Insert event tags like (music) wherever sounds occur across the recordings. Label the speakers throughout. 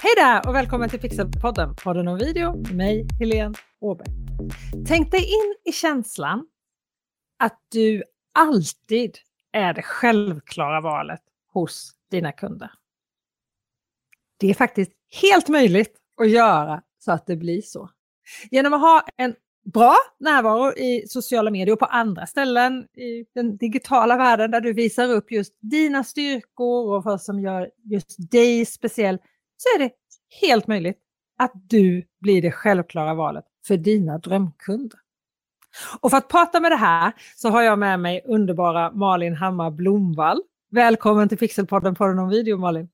Speaker 1: Hej där och välkommen till Pixelpodden, podden om video med mig, Helene Åberg. Tänk dig in i känslan att du alltid är det självklara valet hos dina kunder. Det är faktiskt helt möjligt att göra så att det blir så. Genom att ha en bra närvaro i sociala medier och på andra ställen i den digitala världen där du visar upp just dina styrkor och vad som gör just dig speciell så är det helt möjligt att du blir det självklara valet för dina drömkunder. Och för att prata med det här så har jag med mig underbara Malin Hammar Blomvall. Välkommen till Pixelpodden, podden om video Malin.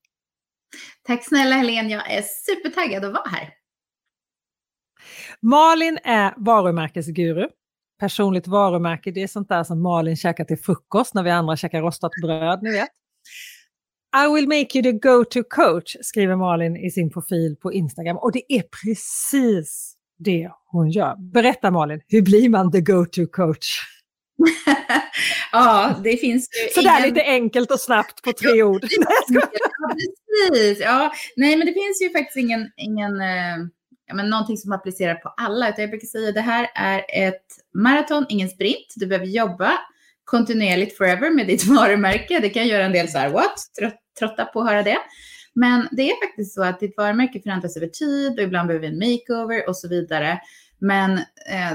Speaker 2: Tack snälla Helene, jag är supertaggad att vara här.
Speaker 1: Malin är varumärkesguru. Personligt varumärke, det är sånt där som Malin käkar till frukost när vi andra käkar rostat bröd, ni vet. I will make you the go-to coach, skriver Malin i sin profil på Instagram. Och det är precis det hon gör. Berätta Malin, hur blir man the go-to coach? (laughs)
Speaker 2: ja, det finns ju
Speaker 1: Sådär ingen... lite enkelt och snabbt på tre ord. (laughs)
Speaker 2: ja, precis. Ja, nej, men det finns ju faktiskt ingen, ingen eh, ja, men någonting som applicerar på alla. Utan jag brukar säga att det här är ett maraton, ingen sprint. Du behöver jobba kontinuerligt forever med ditt (laughs) varumärke. Det kan göra en del så här, what? Trötta på att höra det. Men det är faktiskt så att ditt varumärke förändras över tid och ibland behöver vi en makeover och så vidare. Men eh,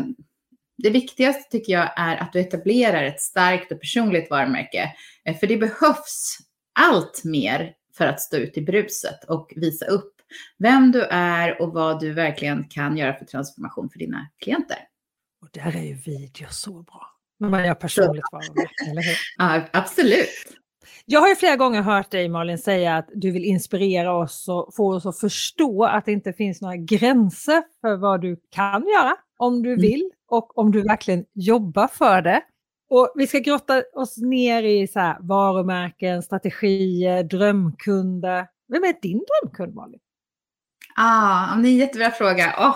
Speaker 2: det viktigaste tycker jag är att du etablerar ett starkt och personligt varumärke. Eh, för det behövs allt mer för att stå ut i bruset och visa upp vem du är och vad du verkligen kan göra för transformation för dina klienter.
Speaker 1: Och där är ju video så bra. När man gör personligt varumärke, eller hur? (laughs)
Speaker 2: Ja, absolut.
Speaker 1: Jag har ju flera gånger hört dig Malin säga att du vill inspirera oss och få oss att förstå att det inte finns några gränser för vad du kan göra om du mm. vill och om du verkligen jobbar för det. Och vi ska grotta oss ner i så här, varumärken, strategier, drömkunder. Vem är din drömkund Malin?
Speaker 2: Ah, det är en jättebra fråga. Oh.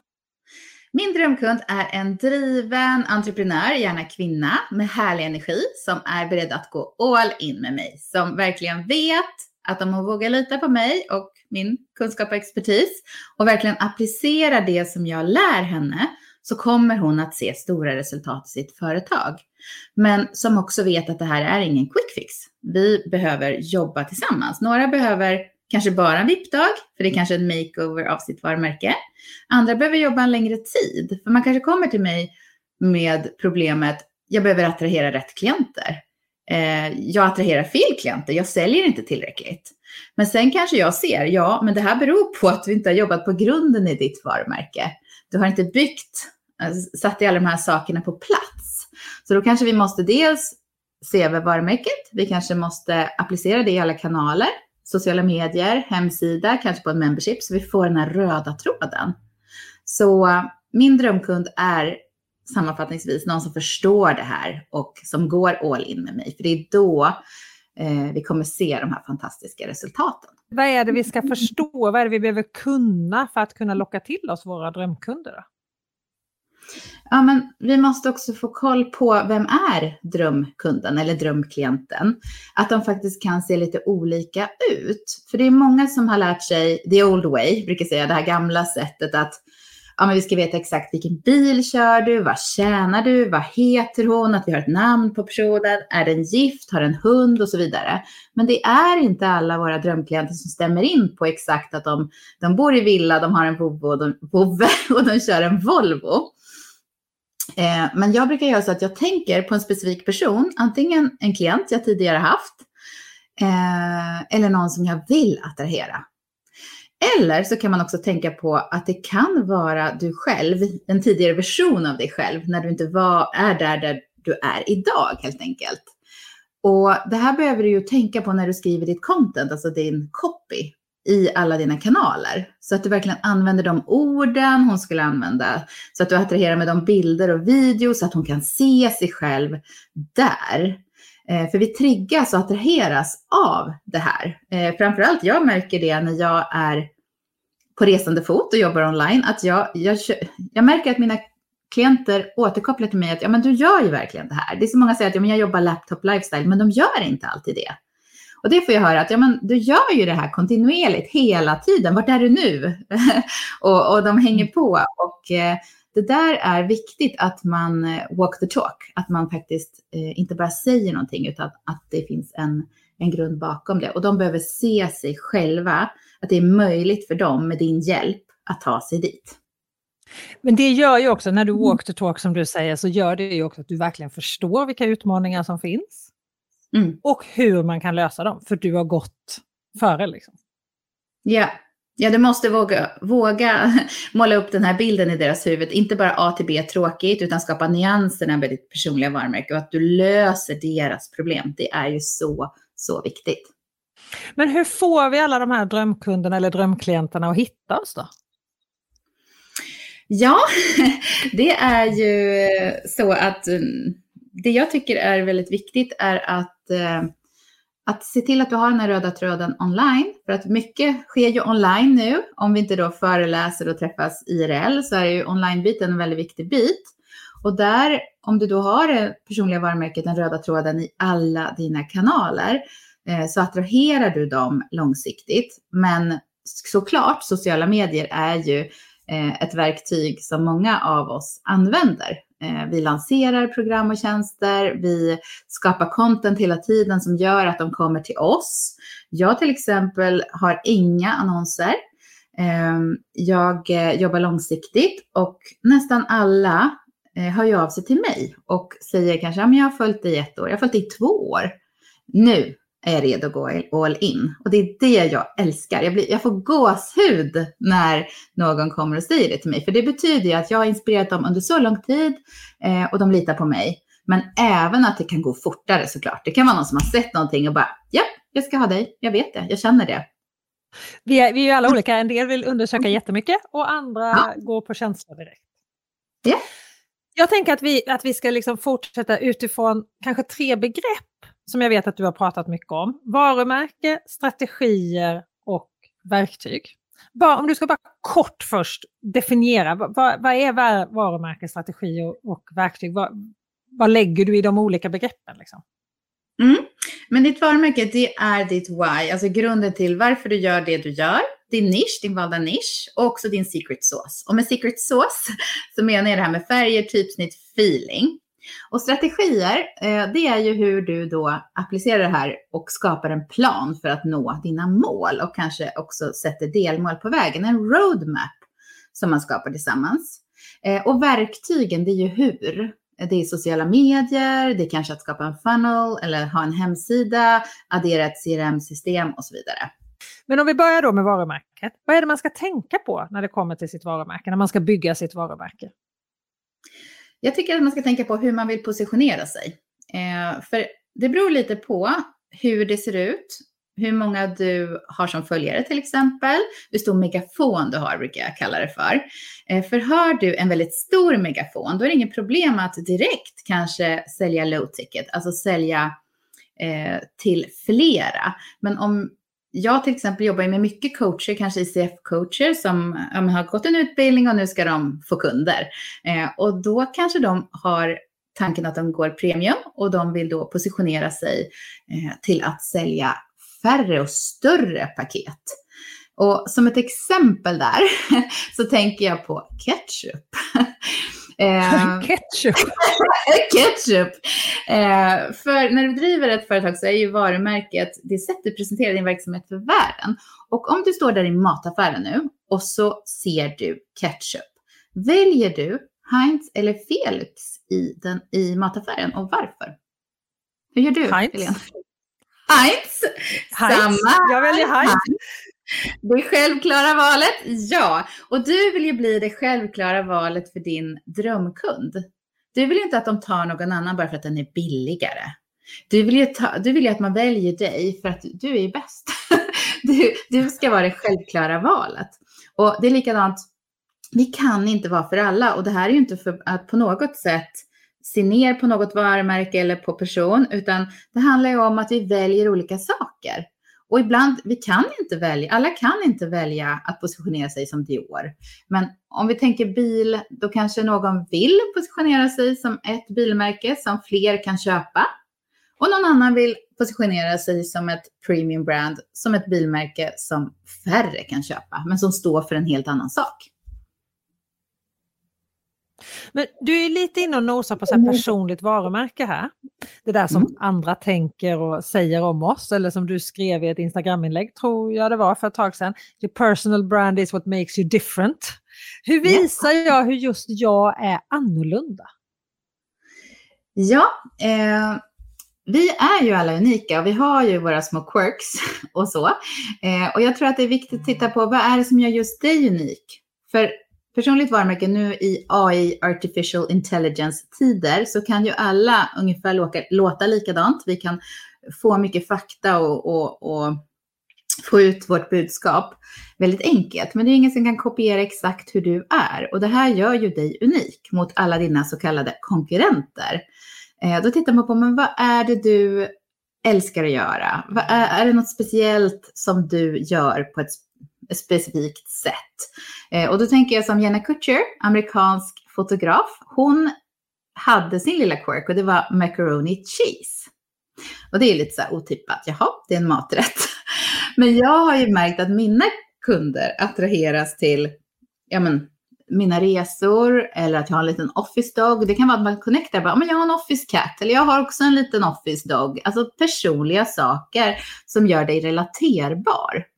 Speaker 2: Min drömkund är en driven entreprenör, gärna kvinna, med härlig energi som är beredd att gå all in med mig. Som verkligen vet att om hon vågar lita på mig och min kunskap och expertis och verkligen applicera det som jag lär henne så kommer hon att se stora resultat i sitt företag. Men som också vet att det här är ingen quick fix. Vi behöver jobba tillsammans. Några behöver kanske bara en VIP-dag, för det är kanske en makeover av sitt varumärke. Andra behöver jobba en längre tid, för man kanske kommer till mig med problemet, jag behöver attrahera rätt klienter. Eh, jag attraherar fel klienter, jag säljer inte tillräckligt. Men sen kanske jag ser, ja, men det här beror på att du inte har jobbat på grunden i ditt varumärke. Du har inte byggt, eh, satt i alla de här sakerna på plats. Så då kanske vi måste dels se över varumärket. Vi kanske måste applicera det i alla kanaler sociala medier, hemsida, kanske på en membership, så vi får den här röda tråden. Så min drömkund är sammanfattningsvis någon som förstår det här och som går all in med mig. För det är då eh, vi kommer se de här fantastiska resultaten.
Speaker 1: Vad är det vi ska förstå? Vad är det vi behöver kunna för att kunna locka till oss våra drömkunder? Då?
Speaker 2: Ja, men vi måste också få koll på vem är drömkunden eller drömklienten. Att de faktiskt kan se lite olika ut. För det är många som har lärt sig the old way, brukar säga, det här gamla sättet att ja, men vi ska veta exakt vilken bil kör du, vad tjänar du, vad heter hon, att vi har ett namn på personen, är den gift, har en hund och så vidare. Men det är inte alla våra drömklienter som stämmer in på exakt att de, de bor i villa, de har en vovve och de, (laughs) och de kör en Volvo. Eh, men jag brukar göra så att jag tänker på en specifik person, antingen en klient jag tidigare haft eh, eller någon som jag vill attrahera. Eller så kan man också tänka på att det kan vara du själv, en tidigare version av dig själv, när du inte var, är där, där du är idag helt enkelt. Och det här behöver du ju tänka på när du skriver ditt content, alltså din copy i alla dina kanaler. Så att du verkligen använder de orden hon skulle använda. Så att du attraherar med de bilder och videos så att hon kan se sig själv där. Eh, för vi triggas och attraheras av det här. Eh, framförallt jag märker det när jag är på resande fot och jobbar online. Att jag, jag, jag märker att mina klienter återkopplar till mig att ja, men du gör ju verkligen det här. Det är så många som säger att ja, men jag jobbar laptop lifestyle, men de gör inte alltid det. Och det får jag höra att ja, men du gör ju det här kontinuerligt hela tiden. Vart är du nu? (laughs) och, och de hänger på. Och eh, det där är viktigt att man eh, walk the talk. Att man faktiskt eh, inte bara säger någonting utan att, det finns en, en grund bakom det. Och de behöver se sig själva. Att det är möjligt för dem med din hjälp att ta sig dit.
Speaker 1: Men det gör ju också, när du mm. walk the talk som du säger, så gör det ju också att du verkligen förstår vilka utmaningar som finns. Mm. Och hur man kan lösa dem, för du har gått före. Liksom.
Speaker 2: Ja. ja, du måste våga, våga (laughs) måla upp den här bilden i deras huvud. Inte bara A till B tråkigt, utan skapa nyanserna med ditt personliga varumärke och att du löser deras problem. Det är ju så, så viktigt.
Speaker 1: Men hur får vi alla de här drömkunderna eller drömklienterna att hitta oss då?
Speaker 2: Ja, (laughs) det är ju så att mm, det jag tycker är väldigt viktigt är att, eh, att se till att du har den här röda tråden online. För att mycket sker ju online nu. Om vi inte då föreläser och träffas IRL så är ju onlinebiten en väldigt viktig bit. Och där, om du då har det personliga varumärket, den röda tråden i alla dina kanaler, eh, så attraherar du dem långsiktigt. Men såklart, sociala medier är ju Eh, ett verktyg som många av oss använder. Eh, vi lanserar program och tjänster, vi skapar content hela tiden som gör att de kommer till oss. Jag till exempel har inga annonser. Ehm, jag eh, jobbar långsiktigt och nästan alla eh, hör ju av sig till mig och säger kanske, ja men jag har följt dig i ett år, jag har följt dig i två år. Nu är redo att gå all in. Och det är det jag älskar. Jag, blir, jag får gåshud när någon kommer och säger det till mig. För det betyder ju att jag har inspirerat dem under så lång tid eh, och de litar på mig. Men även att det kan gå fortare såklart. Det kan vara någon som har sett någonting och bara, ja, jag ska ha dig. Jag vet det, jag känner det.
Speaker 1: Vi är, vi är ju alla olika. En del vill undersöka jättemycket och andra ja. går på känsla direkt.
Speaker 2: Ja.
Speaker 1: Jag tänker att vi, att vi ska liksom fortsätta utifrån kanske tre begrepp som jag vet att du har pratat mycket om. Varumärke, strategier och verktyg. Bara, om du ska bara kort först definiera, vad, vad är varumärke, strategi och, och verktyg? Vad, vad, lägger du i de olika begreppen? Liksom?
Speaker 2: Mm. Men ditt varumärke, det är ditt why, alltså grunden till varför du gör det du gör, din nisch, din valda nisch och också din secret sauce. Och med secret sauce så menar jag det här med färger, typsnitt, feeling. Och strategier, eh, det är ju hur du då applicerar det här och skapar en plan för att nå dina mål och kanske också sätter delmål på vägen. En roadmap som man skapar tillsammans. Eh, och verktygen, det är ju hur. Det är sociala medier, det är kanske att skapa en funnel eller ha en hemsida, addera ett CRM-system och så vidare.
Speaker 1: Men om vi börjar då med varumärket. Vad är det man ska tänka på när det kommer till sitt varumärke, när man ska bygga sitt varumärke?
Speaker 2: Jag tycker att man ska tänka på hur man vill positionera sig. Eh, för det beror lite på hur det ser ut, hur många du har som följare till exempel, hur stor megafon du har brukar jag kalla det för. Eh, för har du en väldigt stor megafon, då är det inget problem att direkt kanske sälja low ticket, alltså sälja eh, till flera. Men om jag till exempel jobbar med mycket coacher, kanske ICF-coacher som ja, har gått en utbildning och nu ska de få kunder. Eh, och då kanske de har tanken att de går premium och de vill då positionera sig eh, till att sälja färre och större paket. Och som ett exempel där (laughs) så tänker jag på ketchup. (laughs)
Speaker 1: Eh, (laughs) ketchup? (laughs)
Speaker 2: ketchup! Eh, för när du driver ett företag så är ju varumärket det sätt du presenterar din verksamhet för världen. Och om du står där i mataffären nu och så ser du ketchup. Väljer du Heinz eller Felix i, den, i mataffären och varför? Hur gör du,
Speaker 1: Heinz. Helene?
Speaker 2: Heinz.
Speaker 1: Heinz. Samma. Jag väljer Heinz.
Speaker 2: Det självklara valet, ja. Och du vill ju bli det självklara valet för din drömkund. Du vill ju inte att de tar någon annan bara för att den är billigare. Du vill ju, ta, du vill ju att man väljer dig för att du är bäst. (laughs) Du, du ska vara det självklara valet. Och det är likadant, vi kan inte vara för alla. Och det här är ju inte för att på något sätt se ner på något varumärke eller på person, utan det handlar ju om att vi väljer olika saker. Och ibland, vi kan inte välja, alla kan inte välja att positionera sig som Dior. Men om vi tänker bil, då kanske någon vill positionera sig som ett bilmärke som fler kan köpa. Och någon annan vill positionera sig som ett premium brand, som ett bilmärke som färre kan köpa, men som står för en helt annan sak.
Speaker 1: Men du är lite inne och nosar på så här personligt varumärke här. Det där som mm. andra tänker och säger om oss, eller som du skrev i ett Instagraminlägg, tror jag det var för ett tag sedan. Your personal brand is what makes you different. Hur visar jag hur just jag är annorlunda?
Speaker 2: Ja, eh, vi är ju alla unika och vi har ju våra små quirks och så. Eh, och jag tror att det är viktigt att titta på vad är det som gör just dig unik? För personligt varumärke nu i AI, artificial intelligence-tider, så kan ju alla ungefär låta, låta likadant. Vi kan få mycket fakta och, och, och få ut vårt budskap väldigt enkelt. Men det är ingen som kan kopiera exakt hur du är. Och det här gör ju dig unik mot alla dina så kallade konkurrenter. Eh, då tittar man på, men vad är det du älskar att göra? Är, är det något speciellt som du gör på ett specifikt sätt? Eh, och då tänker jag som Jenna Kutcher, amerikansk fotograf. Hon hade sin lilla quirk och det var macaroni cheese. Och det är lite så här otippat. Jaha, det är en maträtt. (laughs) Men jag har ju märkt att mina kunder attraheras till ja, men, mina resor eller att jag har en liten office dog. Det kan vara att man connectar, bara, men jag har en office cat eller jag har också en liten office dog. Alltså personliga saker som gör dig relaterbar.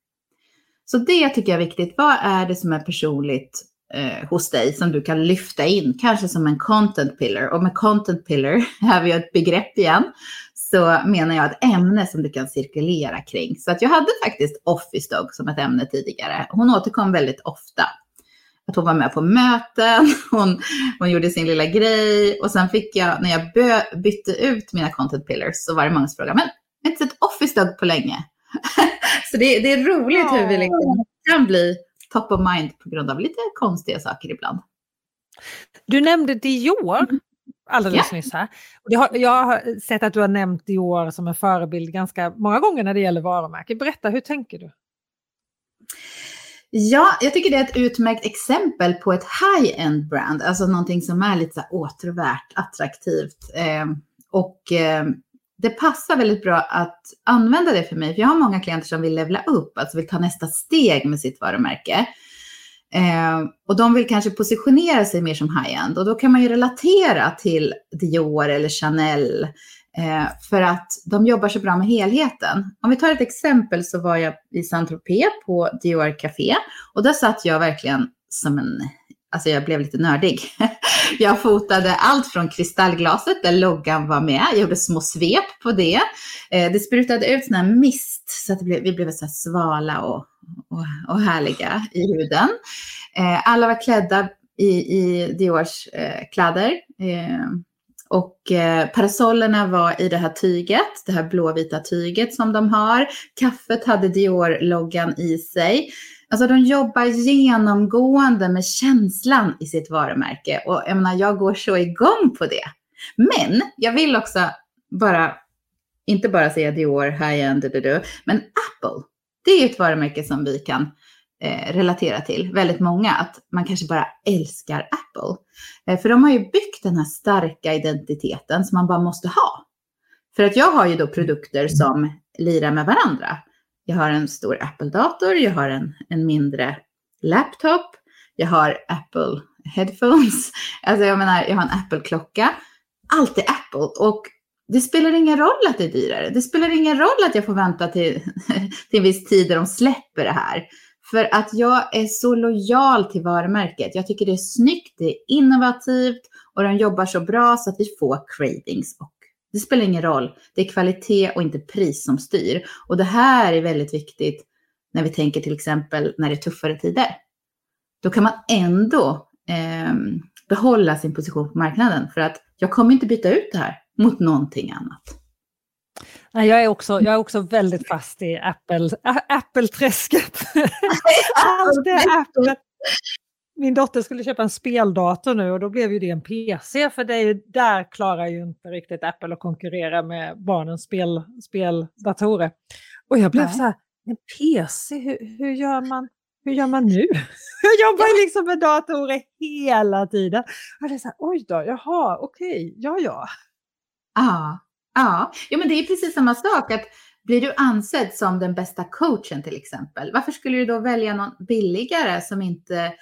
Speaker 2: Så det tycker jag är viktigt. Vad är det som är personligt eh, hos dig som du kan lyfta in, kanske som en content pillar. Och med content pillar, (laughs) här har vi ett begrepp igen, så menar jag ett ämne som du kan cirkulera kring. Så att jag hade faktiskt Office Dog som ett ämne tidigare. Hon återkom väldigt ofta. Att hon var med på möten, (laughs) hon, hon gjorde sin lilla grej och sen fick jag, när jag bytte ut mina content pillars så var det många som frågade, men jag har inte sett Office Dog på länge. (laughs) så det, det, är roligt ja. hur vi liksom kan bli top of mind på grund av lite konstiga saker ibland.
Speaker 1: Du nämnde Dior mm. alldeles ja. nyss här. jag har sett att du har nämnt Dior som en förebild ganska många gånger när det gäller varumärke. Berätta, hur tänker du?
Speaker 2: Ja, jag tycker det är ett utmärkt exempel på ett high-end brand, alltså någonting som är lite så åtråvärt, attraktivt. Eh, och eh, det passar väldigt bra att använda det för mig, för jag har många klienter som vill levla upp, alltså vill ta nästa steg med sitt varumärke. Eh, och de vill kanske positionera sig mer som high-end och då kan man ju relatera till Dior eller Chanel eh, för att de jobbar så bra med helheten. Om vi tar ett exempel så var jag i Saint-Tropez på Dior Café och där satt jag verkligen som en alltså jag blev lite nördig. (laughs) Jag fotade allt från kristallglaset där loggan var med. Jag gjorde små svep på det. Eh, det sprutade ut sån här mist så att blev, vi blev så svala och, och, och, härliga i huden. Eh, alla var klädda i, i Diors eh, kläder. Och parasollerna var i det här tyget, det här blåvita tyget som de har. Kaffet hade Dior-loggan i sig. Alltså de jobbar genomgående med känslan i sitt varumärke och jag menar, jag går så igång på det. Men jag vill också bara, inte bara säga Dior, H&M, high-end, men Apple. Det är ett varumärke som vi kan eh, relatera till, väldigt många, att man kanske bara älskar Apple. Eh, för de har ju byggt den här starka identiteten som man bara måste ha. För att jag har ju då produkter som lirar med varandra. Jag har en stor Apple-dator, jag har en, en mindre laptop, jag har Apple headphones, (laughs) alltså jag menar, jag har en Apple-klocka. Allt är Apple och det spelar ingen roll att det är dyrare. Det spelar ingen roll att jag får vänta till, (laughs) till en viss tid där de släpper det här. För att jag är så lojal till varumärket. Jag tycker det är snyggt, det är innovativt och de jobbar så bra så att vi får cravings och det spelar ingen roll. Det är kvalitet och inte pris som styr. Och det här är väldigt viktigt när vi tänker till exempel när det är tuffare tider. Då kan man ändå eh, behålla sin position på marknaden för att jag kommer inte byta ut det här mot någonting annat.
Speaker 1: Jag är, också, jag är också väldigt fast i Apple, Apple-träsket. (laughs) Allt är Apple min dotter skulle köpa en speldator nu och då blev ju det en PC för det är ju, där klarar ju inte riktigt Apple att konkurrera med barnens spel, speldatorer. Och jag blev Nej. så här, en PC, hur, hur, gör man? Hur gör man nu? (laughs) Jag jobbar ju liksom med datorer hela tiden. Och det är så här, oj då, jaha, okej, ja ja.
Speaker 2: Ja, Ja, ja men det är precis samma sak. att Blir du ansedd som den bästa coachen till exempel, varför skulle du då välja någon billigare som inte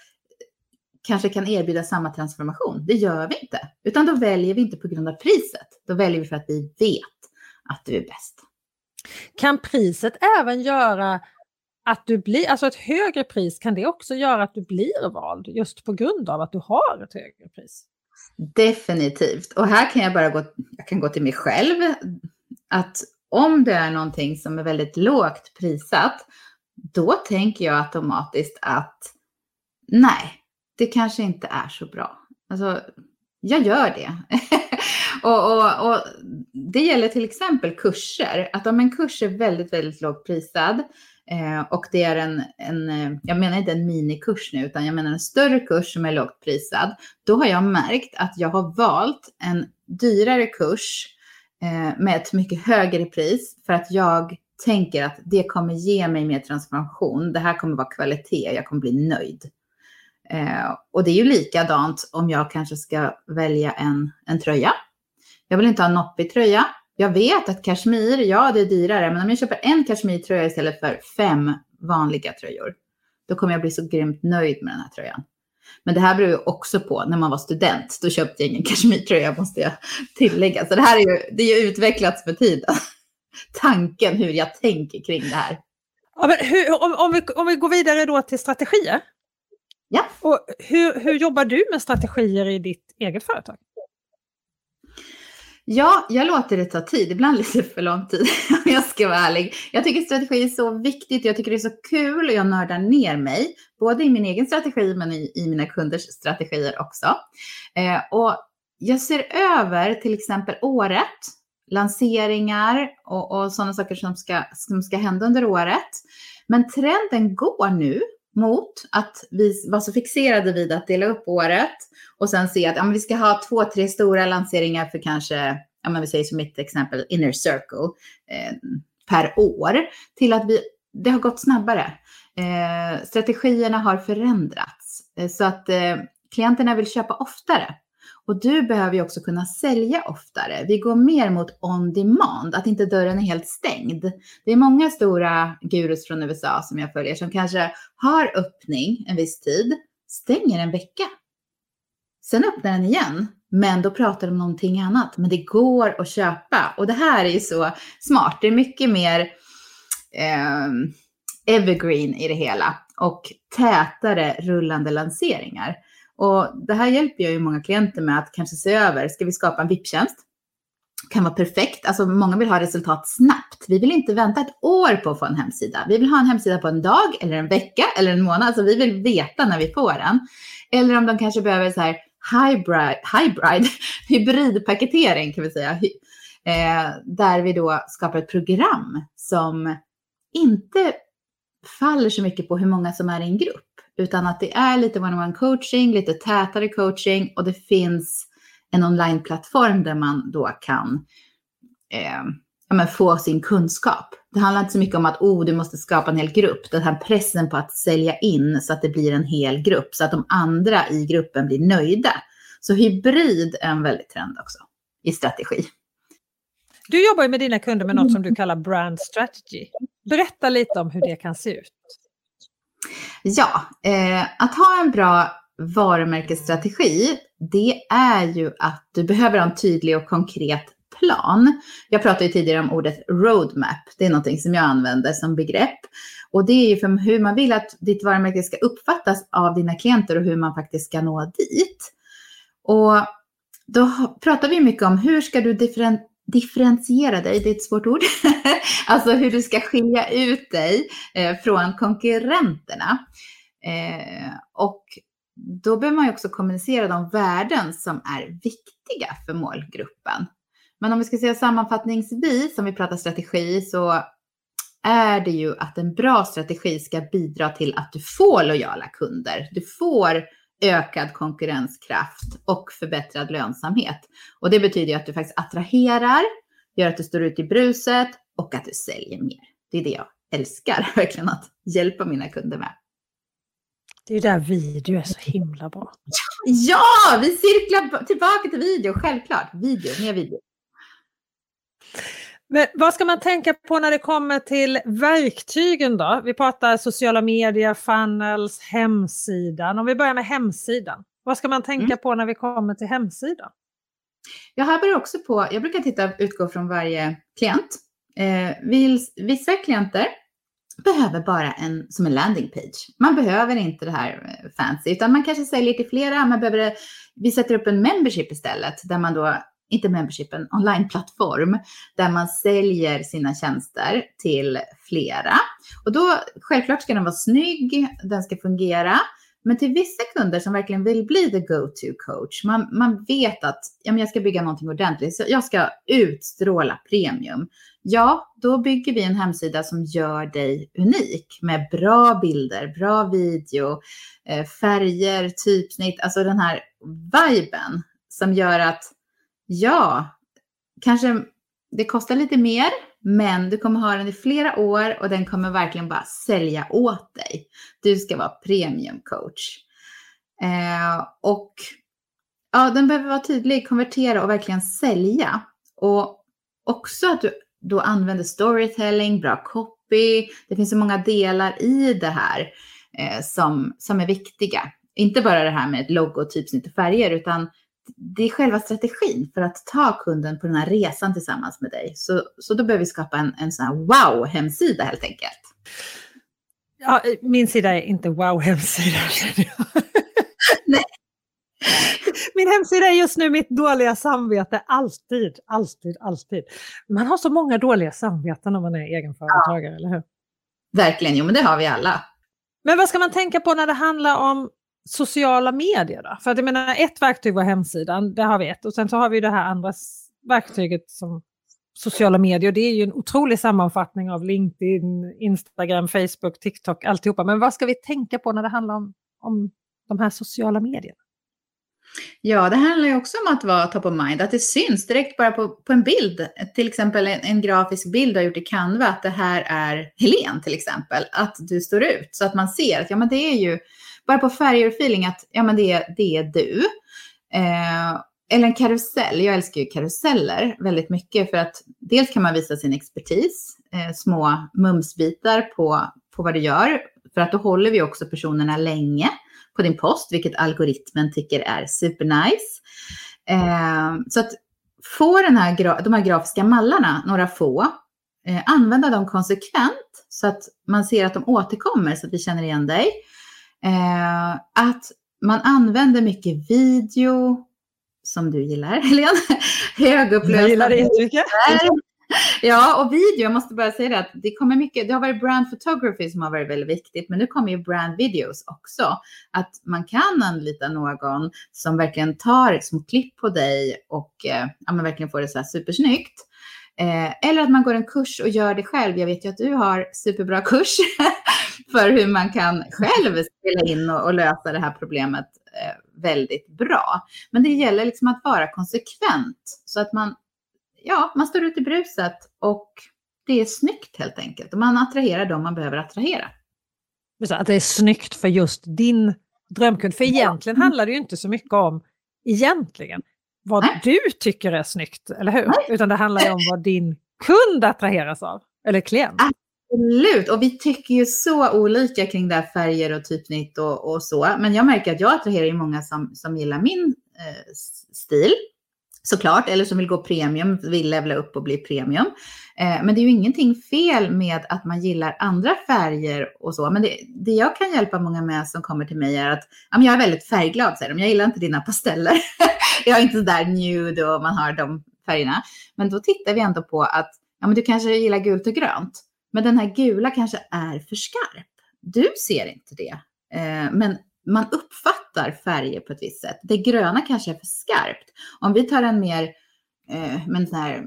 Speaker 2: kanske kan erbjuda samma transformation? Det gör vi inte, utan då väljer vi inte på grund av priset. Då väljer vi för att vi vet att du är bäst.
Speaker 1: Kan priset även göra att du blir, alltså ett högre pris, kan det också göra att du blir vald just på grund av att du har ett högre pris?
Speaker 2: Definitivt. Och här kan jag bara gå, jag kan gå till mig själv. Att om det är någonting som är väldigt lågt prissatt, då tänker jag automatiskt att nej, det kanske inte är så bra. Alltså, jag gör det. (laughs) och, och, och, det gäller till exempel kurser. Att om en kurs är väldigt, väldigt lågt prisad eh, och det är en, en, eh, jag menar inte en minikurs nu, utan jag menar en större kurs som är lågt prisad, då har jag märkt att jag har valt en dyrare kurs eh, med ett mycket högre pris för att jag tänker att det kommer ge mig mer transformation. Det här kommer vara kvalitet, jag kommer bli nöjd. Eh, och det är ju likadant om jag kanske ska välja en, en tröja. Jag vill inte ha en noppig tröja. Jag vet att kashmir, ja det är dyrare, men om jag köper en kashmirtröja istället för fem vanliga tröjor, då kommer jag bli så grymt nöjd med den här tröjan. Men det här beror ju också på när man var student. Då köpte jag ingen kashmirtröja måste jag tillägga. Så det här är ju, det är ju utvecklats med tiden. (laughs) Tanken hur jag tänker kring det här.
Speaker 1: Ja, men hur, om, om, vi, om vi går vidare då till strategier.
Speaker 2: Ja.
Speaker 1: Och hur, hur jobbar du med strategier i ditt eget företag?
Speaker 2: Ja, jag låter det ta tid, ibland lite för lång tid (laughs) om jag ska vara ärlig. Jag tycker strategi är så viktigt, jag tycker det är så kul och jag nördar ner mig, både i min egen strategi men i, i mina kunders strategier också. Eh, och jag ser över till exempel året, lanseringar och, och sådana saker som ska, som ska hända under året. Men trenden går nu mot att vi var så fixerade vid att dela upp året och sen se att ja, vi ska ha två, tre stora lanseringar för kanske, ja, men vi säger som mitt exempel, Inner Circle eh, per år till att vi, det har gått snabbare. Eh, strategierna har förändrats eh, så att eh, klienterna vill köpa oftare. Och du behöver ju också kunna sälja oftare. Vi går mer mot on demand, att inte dörren är helt stängd. Det är många stora gurus från USA som jag följer som kanske har öppning en viss tid, stänger en vecka. Sen öppnar den igen, men då pratar de om någonting annat. Men det går att köpa och det här är ju så smart. Det är mycket mer eh, evergreen i det hela och tätare rullande lanseringar. Och det här hjälper jag ju många klienter med att kanske se över. Ska vi skapa en VIP-tjänst? kan vara perfekt. Alltså många vill ha resultat snabbt. Vi vill inte vänta ett år på att få en hemsida. Vi vill ha en hemsida på en dag eller en vecka eller en månad. Alltså vi vill veta när vi får den. Eller om de kanske behöver så här hybrid, hybrid (laughs) hybridpaketering kan vi säga. Eh, där vi då skapar ett program som inte faller så mycket på hur många som är i en grupp utan att det är lite one-on-one coaching, lite tätare coaching och det finns en onlineplattform där man då kan eh, ja, få sin kunskap. Det handlar inte så mycket om att oh, du måste skapa en hel grupp. Den här pressen på att sälja in så att det blir en hel grupp, så att de andra i gruppen blir nöjda. Så hybrid är en väldigt trend också i strategi.
Speaker 1: Du jobbar ju med dina kunder med något som du kallar brand strategy. Berätta lite om hur det kan se ut.
Speaker 2: Ja, eh, att ha en bra varumärkesstrategi, det är ju att du behöver ha en tydlig och konkret plan. Jag pratade ju tidigare om ordet roadmap. Det är någonting som jag använder som begrepp. Och det är ju för hur man vill att ditt varumärke ska uppfattas av dina klienter och hur man faktiskt ska nå dit. Och då pratar vi mycket om hur ska du differen differentiera dig, det är ett svårt ord. (laughs) alltså hur du ska skilja ut dig eh, från konkurrenterna. Eh, och då behöver man ju också kommunicera de värden som är viktiga för målgruppen. Men om vi ska säga sammanfattningsvis, om vi pratar strategi, så är det ju att en bra strategi ska bidra till att du får lojala kunder. Du får ökad konkurrenskraft och förbättrad lönsamhet. Och det betyder att du faktiskt attraherar, gör att du står ut i bruset och att du säljer mer. Det är det jag älskar (laughs) verkligen att hjälpa mina kunder med.
Speaker 1: Det är där video är så himla bra.
Speaker 2: Ja, vi cirklar tillbaka till video, självklart. Video, mer video.
Speaker 1: Men vad ska man tänka på när det kommer till verktygen då? Vi pratar sociala medier, funnels, hemsidan. Om vi börjar med hemsidan. Vad ska man tänka mm. på när vi kommer till hemsidan?
Speaker 2: Jag här börjar också på, jag brukar titta, utgå från varje klient. Eh, vissa klienter behöver bara en som en landing page. Man behöver inte det här eh, fancy, utan man kanske säljer till flera. Man behöver, vi sätter upp en membership istället, där man då, inte membership, en onlineplattform, där man säljer sina tjänster till flera. Och då, självklart ska den vara snygg, den ska fungera. Men till vissa kunder som verkligen vill bli the go-to coach, man, man vet att ja, men jag ska bygga någonting ordentligt, så jag ska utstråla premium. Ja, då bygger vi en hemsida som gör dig unik med bra bilder, bra video, eh, färger, typsnitt, alltså den här viben som gör att ja, kanske det kostar lite mer, men du kommer ha den i flera år och den kommer verkligen bara sälja åt dig. Du ska vara premium coach. Eh, och ja, den behöver vara tydlig, konvertera och verkligen sälja. Och också att du då använder storytelling, bra copy. Det finns så många delar i det här eh, som, som är viktiga. Inte bara det här med ett och färger, utan det är själva strategin för att ta kunden på den här resan tillsammans med dig. Så, så då behöver vi skapa en, en sån här wow-hemsida helt enkelt.
Speaker 1: Ja, min sida är inte wow-hemsida (laughs) Nej. Min hemsida är just nu mitt dåliga samvete, alltid, alltid, alltid. Man har så många dåliga samveten när man är egenföretagare, ja. eller hur?
Speaker 2: Verkligen, jo men det har vi alla.
Speaker 1: Men vad ska man tänka på när det handlar om sociala medier då? För att jag menar, ett verktyg var hemsidan, det har vi ett. Och sen så har vi det här andra verktyget som sociala medier. Det är ju en otrolig sammanfattning av LinkedIn, Instagram, Facebook, TikTok, alltihopa. Men vad ska vi tänka på när det handlar om, om de här sociala medierna?
Speaker 2: Ja, det handlar ju också om att vara top of mind, att det syns direkt bara på, på en bild. Till exempel en, en grafisk bild du har gjort i Canva, att det här är Helen till exempel. Att du står ut så att man ser att ja, men det är ju bara på färger och feeling att ja, men det, det är du. Eh, eller en karusell. Jag älskar ju karuseller väldigt mycket för att dels kan man visa sin expertis, eh, små mumsbitar på, på vad du gör, för att då håller vi också personerna länge på din post, vilket algoritmen tycker är supernice. Eh, så att få den här, de här grafiska mallarna, några få, eh, använda dem konsekvent så att man ser att de återkommer så att vi känner igen dig. Eh, att man använder mycket video, som du gillar, (laughs) Helene. Högupplösta Jag
Speaker 1: gillar det jättemycket.
Speaker 2: Ja, och video, jag måste bara säga det att det kommer mycket, det har varit brand photography som har varit väldigt viktigt, men nu kommer ju brand videos också. Att man kan anlita någon som verkligen tar små klipp på dig och eh, ja, men verkligen får det så här supersnyggt. Eh, eller att man går en kurs och gör det själv. Jag vet ju att du har superbra kurs (laughs) för hur man kan själv spela in och, och lösa det här problemet eh, väldigt bra. Men det gäller liksom att vara konsekvent så att man, ja, man står ut i bruset och det är snyggt helt enkelt. Och man attraherar dem man behöver attrahera.
Speaker 1: Att det är snyggt för just din drömkund. För egentligen handlar det ju inte så mycket om egentligen vad Nej. du tycker är snyggt, eller hur? Nej. Utan det handlar ju om vad din kund attraheras av, eller klient.
Speaker 2: Absolut, och vi tycker ju så olika kring det här färger och typsnitt och, och så. Men jag märker att jag attraherar ju många som, som gillar min eh, stil såklart, eller som vill gå premium, vill levla upp och bli premium. Eh, men det är ju ingenting fel med att man gillar andra färger och så. Men det, det jag kan hjälpa många med som kommer till mig är att ja, jag är väldigt färgglad, säger de. Jag gillar inte dina pasteller. (laughs) (laughs) jag är inte så där nude och man har de färgerna. Men då tittar vi ändå på att ja, men du kanske gillar gult och grönt. Men den här gula kanske är för skarp. Du ser inte det. Eh, men man uppfattar färger på ett visst sätt. Det gröna kanske är för skarpt. Om vi tar en mer eh, men sån här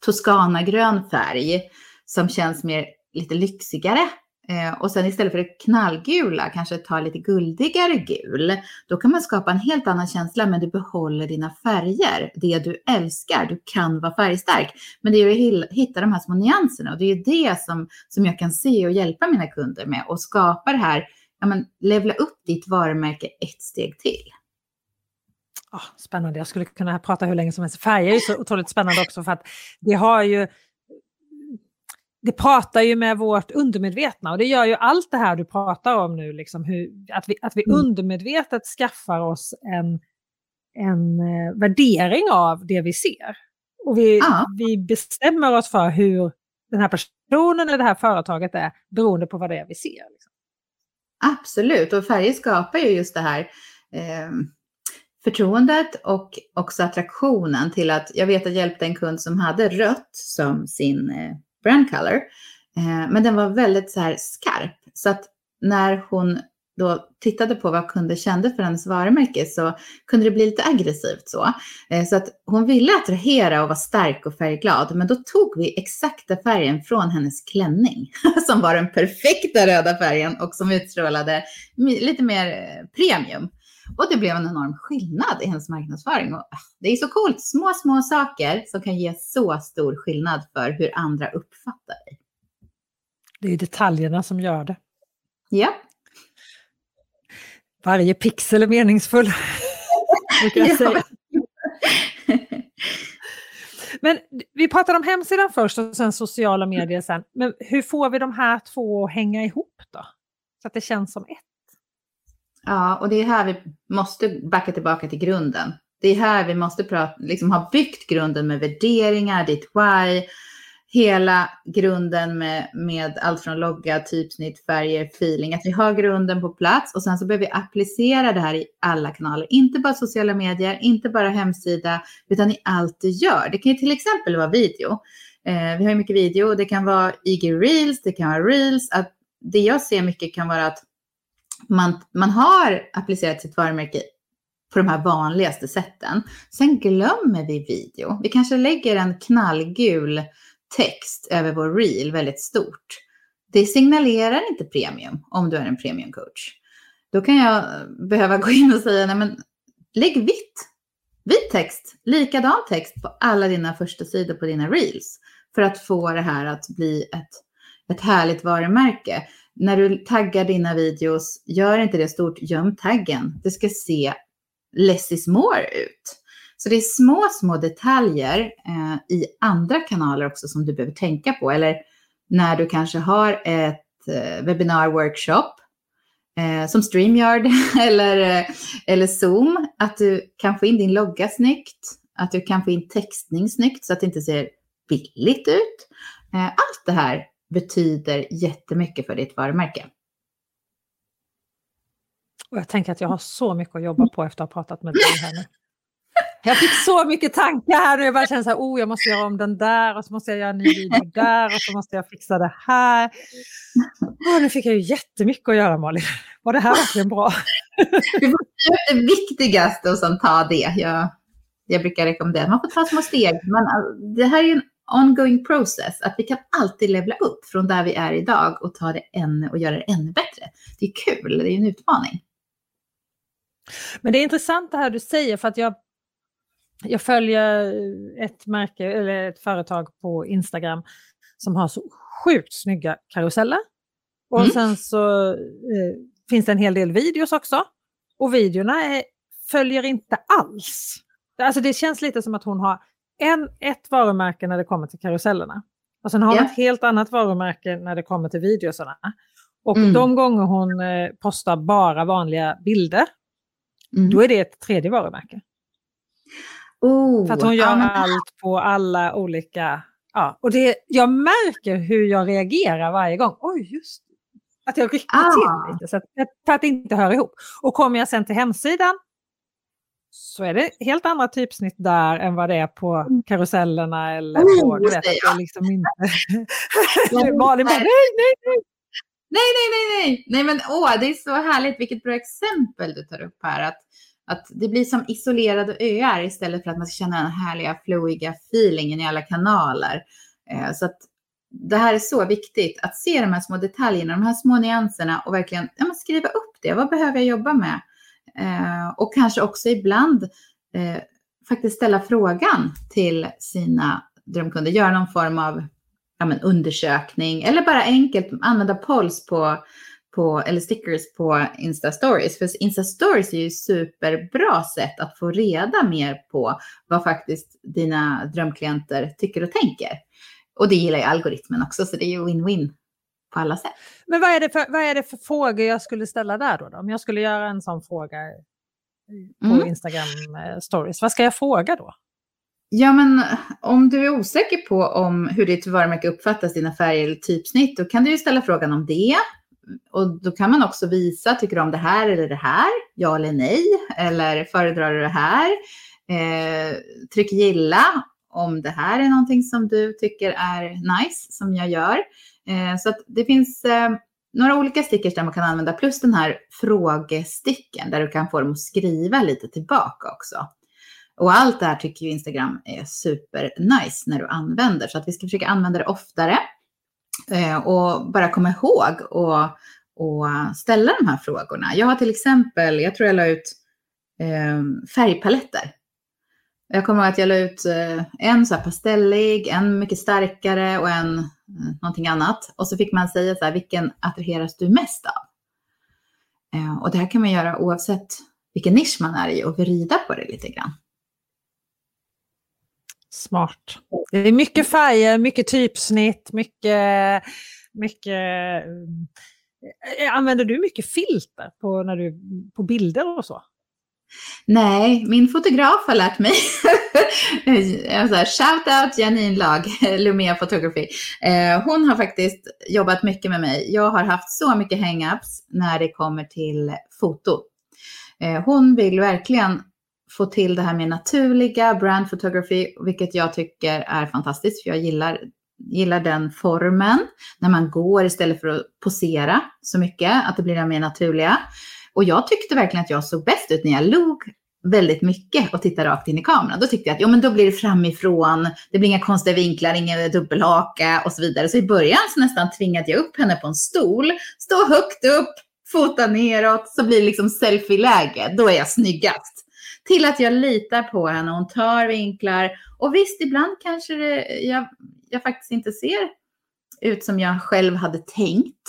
Speaker 2: Toscana-grön färg som känns mer lite lyxigare eh, och sen istället för det knallgula kanske ta lite guldigare gul. Då kan man skapa en helt annan känsla men du behåller dina färger. Det du älskar. Du kan vara färgstark. Men det är att hitta de här små nyanserna och det är det som, som jag kan se och hjälpa mina kunder med och skapa det här ja, men, levla upp ditt varumärke ett steg till.
Speaker 1: Oh, spännande, jag skulle kunna prata hur länge som helst. Färger är ju så otroligt spännande också för att det har ju det pratar ju med vårt undermedvetna och det gör ju allt det här du pratar om nu, liksom hur, att vi, att vi mm. undermedvetet skaffar oss en, en eh, värdering av det vi ser. Och vi, ja. vi bestämmer oss för hur den här personen eller det här företaget är beroende på vad det är vi ser. Liksom.
Speaker 2: Absolut, och färger skapar ju just det här eh, förtroendet och också attraktionen till att jag vet att jag hjälpte en kund som hade rött som sin eh, brand color. Eh, men den var väldigt så här skarp. Så att när hon då tittade på vad kunder kände för hennes varumärke så kunde det bli lite aggressivt så. Eh, så att hon ville attrahera och vara stark och färgglad, men då tog vi exakta färgen från hennes klänning (laughs) som var den perfekta röda färgen och som utstrålade lite mer eh, premium. Och det blev en enorm skillnad i hennes marknadsföring. Och ah, det är så coolt, små, små saker som kan ge så stor skillnad för hur andra uppfattar dig.
Speaker 1: Det är detaljerna som gör det.
Speaker 2: Ja.
Speaker 1: Varje pixel är meningsfull. (laughs) jag säga. (laughs) Men vi pratade om hemsidan först och sen sociala medier sen. Men hur får vi de här två att hänga ihop då? Så att det känns som ett.
Speaker 2: Ja, och det är här vi måste backa tillbaka till grunden. Det är här vi måste prata, liksom ha byggt grunden med värderingar, ditt why, hela grunden med, med allt från logga, typsnitt, färger, feeling. Att vi har grunden på plats och sen så behöver vi applicera det här i alla kanaler. Inte bara sociala medier, inte bara hemsida, utan i allt du gör. Det kan ju till exempel vara video. Eh, vi har ju mycket video. Det kan vara IG Reels, det kan vara Reels. Att det jag ser mycket kan vara att man, man har applicerat sitt varumärke på de här vanligaste sätten. Sen glömmer vi video. Vi kanske lägger en knallgul text över vår reel väldigt stort. Det signalerar inte premium om du är en premiumcoach. Då kan jag behöva gå in och säga, nej men lägg vitt. Vit text, likadan text på alla dina första sidor på dina reels. För att få det här att bli ett, ett härligt varumärke när du taggar dina videos, gör inte det stort, göm taggen. Det ska se less is more ut. Så det är små, små detaljer eh, i andra kanaler också som du behöver tänka på. Eller när du kanske har ett eh, webinar, workshop eh, som StreamYard (laughs) eller, eh, eller Zoom, att du kan få in din logga snyggt, att du kan få in textning snyggt så att det inte ser billigt ut. Eh, allt det här betyder jättemycket för ditt varumärke.
Speaker 1: Och jag tänker att jag har så mycket att jobba på efter att ha pratat med dig här nu. Jag fick så mycket tankar här nu. Jag bara känner så här, oh, jag måste göra om den där och så måste jag göra en ny video där och så måste jag fixa det här. Oh, nu fick jag ju jättemycket att göra Malin. Var det här verkligen bra?
Speaker 2: Du får det viktigaste och sen ta det. Jag, jag brukar rekommendera, man får ta små steg. Men äh, det här är en ongoing process, att vi kan alltid levla upp från där vi är idag och ta det ännu och göra det ännu bättre. Det är kul, det är en utmaning.
Speaker 1: Men det är intressant det här du säger för att jag, jag följer ett märke eller ett företag på Instagram som har så sjukt snygga karuseller. Och mm. sen så eh, finns det en hel del videos också. Och videorna är, följer inte alls. Alltså det känns lite som att hon har en, ett varumärke när det kommer till karusellerna. Och sen har hon yeah. ett helt annat varumärke när det kommer till videosarna. Och mm. de gånger hon eh, postar bara vanliga bilder, mm. då är det ett tredje varumärke. Oh, För att hon gör ja, allt på alla olika... Ja, och det, jag märker hur jag reagerar varje gång. Oj, just Att jag rycker ah. till lite så att, för att det inte hör ihop. Och kommer jag sen till hemsidan så är det helt andra typsnitt där än vad det är på mm. karusellerna eller mm, på, vet, ja. liksom inte... (laughs) Malin bara, nej, nej, nej!
Speaker 2: Nej, nej, nej, nej, nej, men åh, det är så härligt, vilket bra exempel du tar upp här, att, att det blir som isolerade öar istället för att man ska känna den härliga, flowiga feelingen i alla kanaler. Eh, så att det här är så viktigt, att se de här små detaljerna, de här små nyanserna och verkligen ja, skriva upp det. Vad behöver jag jobba med? Eh, och kanske också ibland eh, faktiskt ställa frågan till sina drömkunder, göra någon form av ja, men, undersökning eller bara enkelt använda polls på, på, eller stickers på Insta Stories. För Insta Stories är ju superbra sätt att få reda mer på vad faktiskt dina drömklienter tycker och tänker. Och det gillar ju algoritmen också, så det är ju win-win på alla sätt.
Speaker 1: Men vad är, det för, vad är det för frågor jag skulle ställa där då? då? Om jag skulle göra en sån fråga på mm. Instagram eh, stories, vad ska jag fråga då?
Speaker 2: Ja, men om du är osäker på om hur ditt varumärke uppfattas, dina färger eller typsnitt, då kan du ju ställa frågan om det. Och då kan man också visa, tycker du om det här eller det här? Ja eller nej? Eller föredrar du det här? Eh, tryck gilla om det här är någonting som du tycker är nice, som jag gör. Eh, så att det finns eh, några olika stickers där man kan använda, plus den här frågesticken där du kan få dem att skriva lite tillbaka också. Och allt det här tycker ju Instagram är super nice när du använder, så att vi ska försöka använda det oftare. Eh, och bara komma ihåg och, och ställa de här frågorna. Jag har till exempel, jag tror jag la ut eh, färgpaletter. Jag kommer ihåg att jag la ut eh, en så här pastellig, en mycket starkare och en eh, någonting annat. Och så fick man säga så här, vilken attraheras du mest av? Eh, och det här kan man göra oavsett vilken nisch man är i och vrida på det lite grann.
Speaker 1: Smart. Det är mycket färger, mycket typsnitt, mycket... mycket Använder du mycket filter på, när du, på bilder och så?
Speaker 2: Nej, min fotograf har lärt mig. (laughs) Alltså, shout out Janine Lag, (laughs) Lumia Photography. Eh, hon har faktiskt jobbat mycket med mig. Jag har haft så mycket hang-ups när det kommer till foto. Eh, hon vill verkligen få till det här med naturliga brand photography, vilket jag tycker är fantastiskt, för jag gillar, gillar den formen när man går istället för att posera så mycket, att det blir det mer naturliga. Och jag tyckte verkligen att jag såg bäst ut när jag log väldigt mycket och tittade rakt in i kameran. Då tyckte jag att jo, men då blir det framifrån, det blir inga konstiga vinklar, ingen dubbelhaka och så vidare. Så i början så nästan tvingade jag upp henne på en stol, stå högt upp, fota neråt, så blir det liksom selfie-läge. Då är jag snyggast. Till att jag litar på henne, hon tar vinklar. Och visst, ibland kanske det, jag, jag faktiskt inte ser ut som jag själv hade tänkt.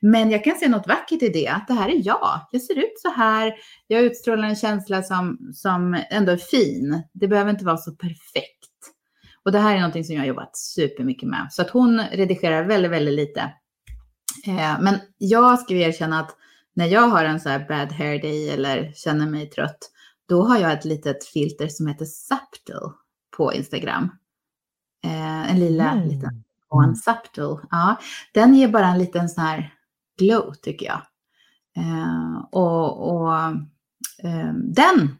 Speaker 2: Men jag kan se något vackert i det, att det här är jag. Jag ser ut så här. Jag utstrålar en känsla som, som ändå är fin. Det behöver inte vara så perfekt. Och det här är någonting som jag har jobbat supermycket med. Så att hon redigerar väldigt, väldigt lite. Eh, men jag ska erkänna att när jag har en så här bad hair day eller känner mig trött, då har jag ett litet filter som heter Subtle på Instagram. Eh, en lilla mm. liten One Subtle. Ja, den ger bara en liten sån här glow tycker jag. Eh, och, och eh, den,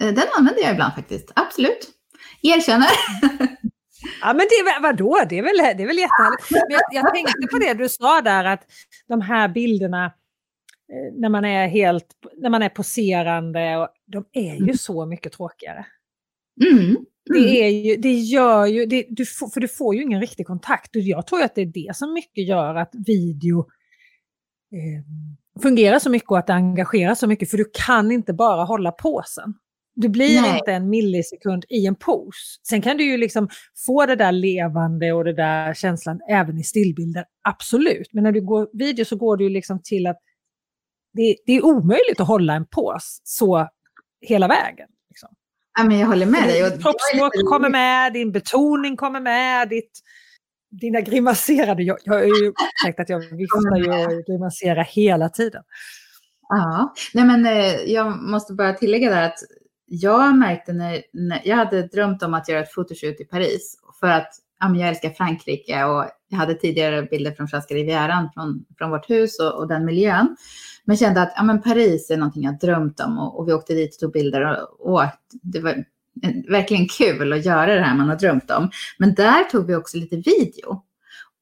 Speaker 2: eh, den använder jag ibland faktiskt, absolut. Erkänner.
Speaker 1: Ja men det, vadå, det är väl, det är väl jättehärligt. Men jag, jag tänkte på det du sa där att de här bilderna eh, när man är helt, när man är poserande, och, de är ju mm. så mycket tråkigare.
Speaker 2: Mm.
Speaker 1: Det, mm. är ju, det gör ju, det, du får, för du får ju ingen riktig kontakt. Och jag tror att det är det som mycket gör att video eh, fungerar så mycket och att det engagerar så mycket. För du kan inte bara hålla påsen. Du blir Nej. inte en millisekund i en pose. Sen kan du ju liksom få det där levande och det där känslan även i stillbilder, absolut. Men när du går video så går du liksom till att det, det är omöjligt att hålla en pose så hela vägen. Liksom.
Speaker 2: Ja, men jag håller med dig.
Speaker 1: Kroppsspråk lite... kommer med, din betoning kommer med, ditt, dina grimaserade... Jag, jag har ju sagt att jag viftar ju och grimaserar hela tiden.
Speaker 2: Ja, nej men eh, jag måste bara tillägga där att jag märkte när, när jag hade drömt om att göra ett fotoshoot i Paris för att ja, jag älskar Frankrike och jag hade tidigare bilder från franska rivieran från, från vårt hus och, och den miljön. Men kände att ja, men Paris är någonting jag drömt om och, och vi åkte dit och tog bilder och, och det var Eh, verkligen kul att göra det här man har drömt om. Men där tog vi också lite video.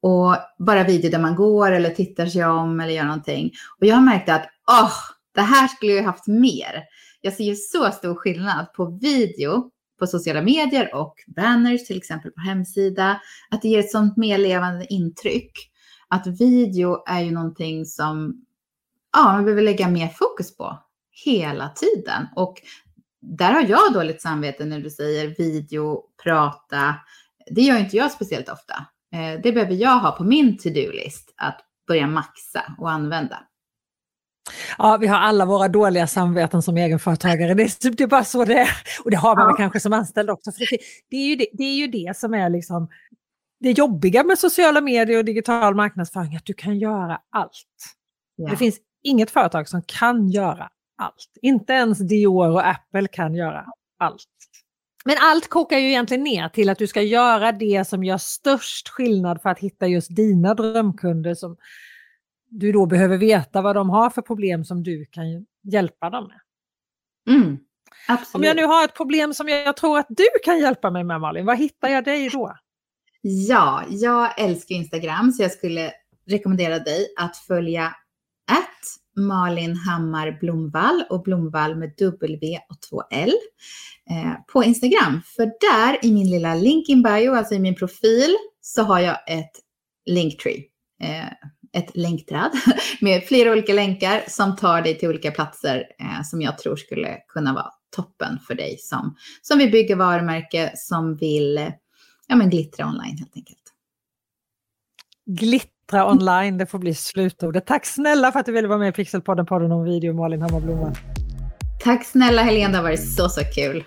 Speaker 2: Och bara video där man går eller tittar sig om eller gör någonting. Och jag märkte att åh, oh, det här skulle jag haft mer. Jag ser ju så stor skillnad på video på sociala medier och banners, till exempel på hemsida. Att det ger ett sånt mer levande intryck. Att video är ju någonting som ja, man behöver lägga mer fokus på hela tiden. Och där har jag dåligt samvete när du säger video, prata. Det gör inte jag speciellt ofta. Eh, det behöver jag ha på min to-do-list att börja maxa och använda.
Speaker 1: Ja, vi har alla våra dåliga samveten som egenföretagare. Det är, det är bara så det är. Och det har man ja. kanske som anställd också. För det, det, är ju det, det är ju det som är liksom det jobbiga med sociala medier och digital marknadsföring att du kan göra allt. Ja. Det finns inget företag som kan göra allt. Inte ens Dior och Apple kan göra allt. Men allt kokar ju egentligen ner till att du ska göra det som gör störst skillnad för att hitta just dina drömkunder som du då behöver veta vad de har för problem som du kan hjälpa dem med.
Speaker 2: Mm,
Speaker 1: Om jag nu har ett problem som jag tror att du kan hjälpa mig med Malin, vad hittar jag dig då?
Speaker 2: Ja, jag älskar Instagram så jag skulle rekommendera dig att följa att Malin Hammar Blomvall och Blomvall med W och 2L eh, på Instagram. För där i min lilla link in bio, alltså i min profil, så har jag ett linktree. Eh, ett länkträd (laughs) med flera olika länkar som tar dig till olika platser eh, som jag tror skulle kunna vara toppen för dig som, som vill bygga varumärke, som vill ja, men glittra online helt enkelt.
Speaker 1: Glittra online, det får bli slutordet. Tack snälla för att du ville vara med i Pixelpodden, podden om video, Malin Hammarblomman.
Speaker 2: Tack snälla Helene, det har varit så, så kul.